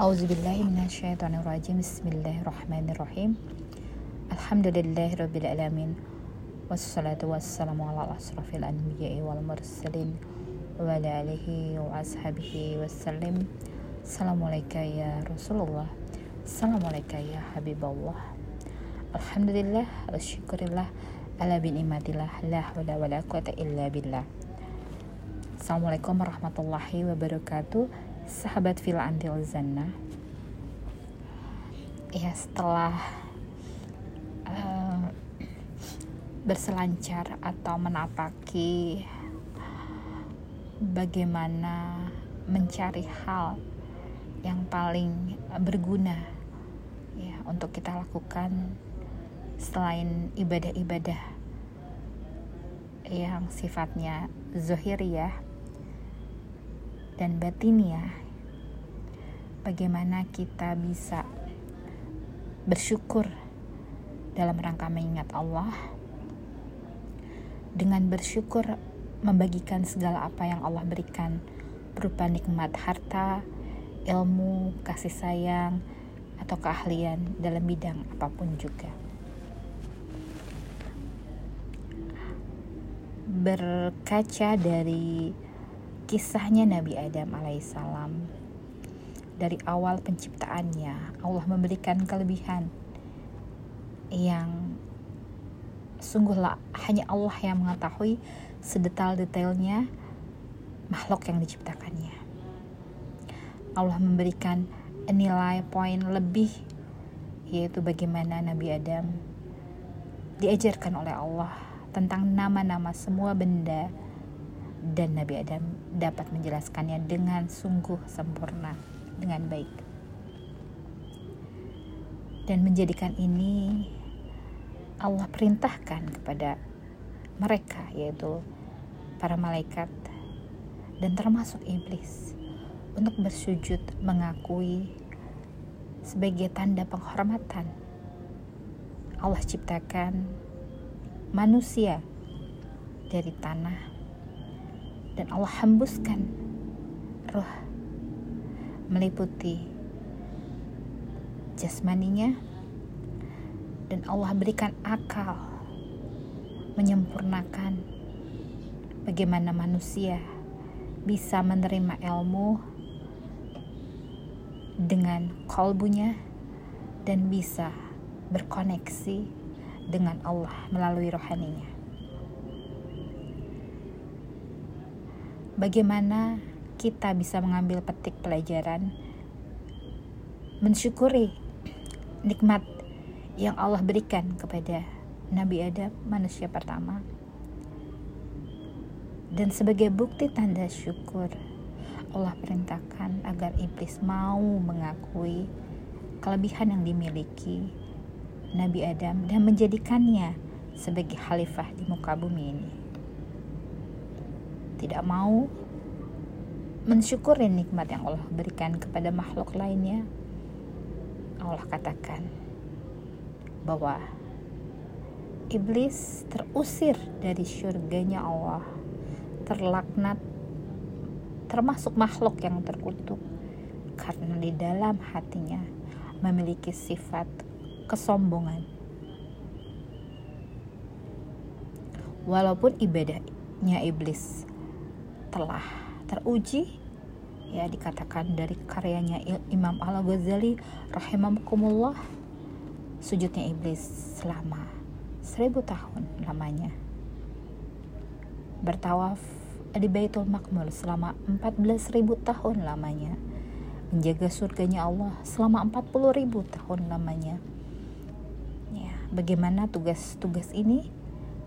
Auzubillahiminasyaitonirrajim Bismillahirrahmanirrahim. Alhamdulillahirrabbilalamin Wassalatu wassalamu ala asrafil anbiya'i wal mursalin Wa ala alihi wa ashabihi wassalim. Assalamualaikum ya Rasulullah. Assalamualaikum ya Alhamdulillah syukurillah Ala bin imatillah La hawla wa la quwata illa billah. Assalamualaikum warahmatullahi wabarakatuh sahabat fil antil zana ya setelah uh, berselancar atau menapaki bagaimana mencari hal yang paling berguna ya untuk kita lakukan selain ibadah-ibadah yang sifatnya zohiriyah dan batiniah bagaimana kita bisa bersyukur dalam rangka mengingat Allah dengan bersyukur membagikan segala apa yang Allah berikan berupa nikmat harta, ilmu, kasih sayang, atau keahlian dalam bidang apa pun juga. Berkaca dari kisahnya Nabi Adam alaihissalam dari awal penciptaannya Allah memberikan kelebihan yang sungguhlah hanya Allah yang mengetahui sedetail-detailnya makhluk yang diciptakannya. Allah memberikan nilai poin lebih yaitu bagaimana Nabi Adam diajarkan oleh Allah tentang nama-nama semua benda dan Nabi Adam dapat menjelaskannya dengan sungguh sempurna dengan baik. Dan menjadikan ini Allah perintahkan kepada mereka yaitu para malaikat dan termasuk iblis untuk bersujud mengakui sebagai tanda penghormatan. Allah ciptakan manusia dari tanah dan Allah hembuskan roh meliputi jasmaninya dan Allah berikan akal menyempurnakan bagaimana manusia bisa menerima ilmu dengan kolbunya dan bisa berkoneksi dengan Allah melalui rohaninya. Bagaimana kita bisa mengambil petik pelajaran mensyukuri nikmat yang Allah berikan kepada Nabi Adam manusia pertama dan sebagai bukti tanda syukur Allah perintahkan agar iblis mau mengakui kelebihan yang dimiliki Nabi Adam dan menjadikannya sebagai khalifah di muka bumi ini. Tidak mau mensyukuri nikmat yang Allah berikan kepada makhluk lainnya, Allah katakan bahwa iblis terusir dari surganya Allah, terlaknat, termasuk makhluk yang terkutuk karena di dalam hatinya memiliki sifat kesombongan. Walaupun ibadahnya iblis telah teruji ya dikatakan dari karyanya Imam Al-Ghazali rahimakumullah sujudnya iblis selama seribu tahun lamanya. Bertawaf di Baitul Makmur selama 14 ribu tahun lamanya. Menjaga surganya Allah selama 40 ribu tahun lamanya. Ya bagaimana tugas-tugas ini?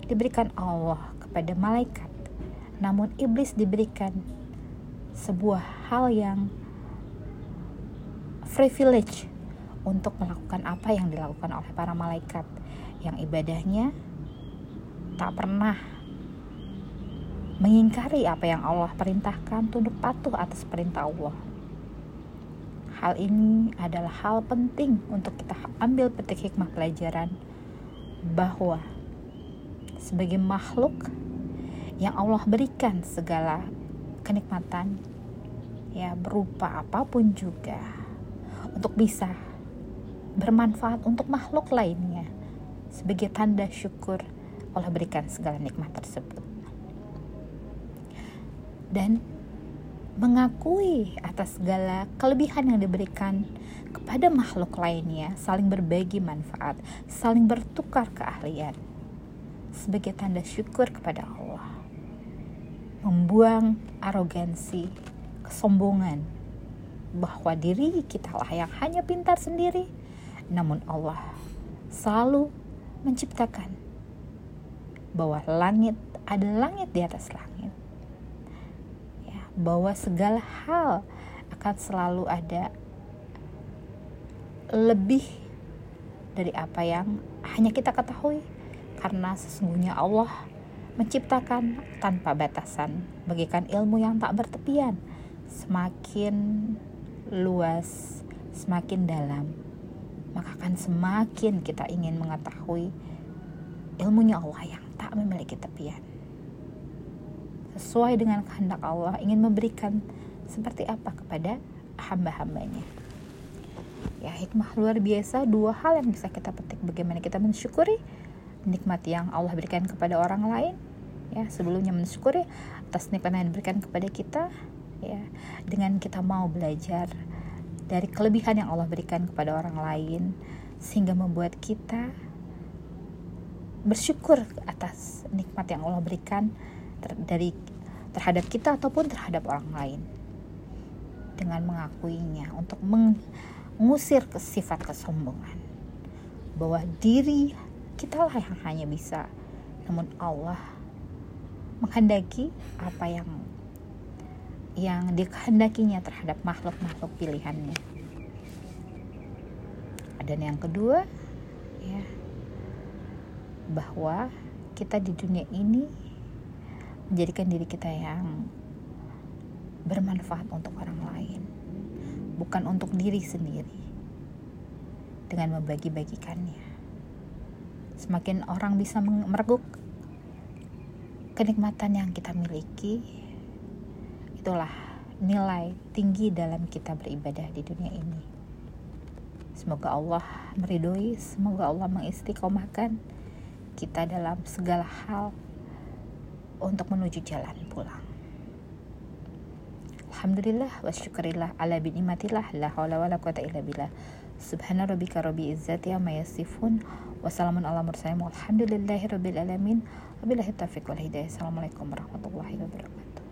Diberikan Allah kepada malaikat namun iblis diberikan sebuah hal yang privilege untuk melakukan apa yang dilakukan oleh para malaikat yang ibadahnya tak pernah mengingkari apa yang Allah perintahkan tunduk patuh atas perintah Allah. Hal ini adalah hal penting untuk kita ambil petik hikmah pelajaran bahwa sebagai makhluk yang Allah berikan segala kenikmatan ya berupa apa pun juga untuk bisa bermanfaat untuk makhluk lainnya sebagai tanda syukur Allah berikan segala nikmat tersebut. Dan mengakui atas segala kelebihan yang diberikan kepada makhluk lainnya, saling berbagi manfaat, saling bertukar keahlian sebagai tanda syukur kepada Allah. Membuang arogansi, kesombongan. Bahwa diri kita lah yang hanya pintar sendiri, namun Allah selalu menciptakan bahwa langit ada langit di atas langit. Ya, bahwa segala hal akan selalu ada lebih dari apa yang hanya kita ketahui. Karena sesungguhnya Allah menciptakan tanpa batasan bagikan ilmu yang tak bertepian semakin luas semakin dalam maka akan semakin kita ingin mengetahui ilmunya Allah yang tak memiliki tepian. Sesuai dengan kehendak Allah ingin memberikan seperti apa kepada hamba-hambanya. Ya hikmah luar biasa dua hal yang bisa kita petik bagaimana kita mensyukuri nikmat yang Allah berikan kepada orang lain ya sebelumnya mensyukuri atas nikmat yang diberikan kepada kita ya dengan kita mau belajar dari kelebihan yang Allah berikan kepada orang lain sehingga membuat kita bersyukur atas nikmat yang Allah berikan ter dari terhadap kita ataupun terhadap orang lain. Dengan mengakuinya untuk meng mengusir sifat kesombongan bahwa diri kita lah yang hanya bisa namun Allah menghendaki apa yang yang dikehendakinya terhadap makhluk-makhluk pilihannya dan yang kedua ya bahwa kita di dunia ini menjadikan diri kita yang bermanfaat untuk orang lain bukan untuk diri sendiri dengan membagi-bagikannya. Semakin orang bisa mereguk kenikmatan yang kita miliki, itulah nilai tinggi dalam kita beribadah di dunia ini. Semoga Allah meridhoi, semoga Allah mengistiqomahkan kita dalam segala hal untuk menuju jalan pulang. Alhamdulillah wa syukurillah ala bi'nimatillah la hawla wa la quwata illa billah. Subhana rabbika rabbi izzati amma yasifun wa salamun ala mursalin walhamdulillahi rabbil alamin. Wabillahi taufiq wal hidayah. Assalamualaikum warahmatullahi wabarakatuh.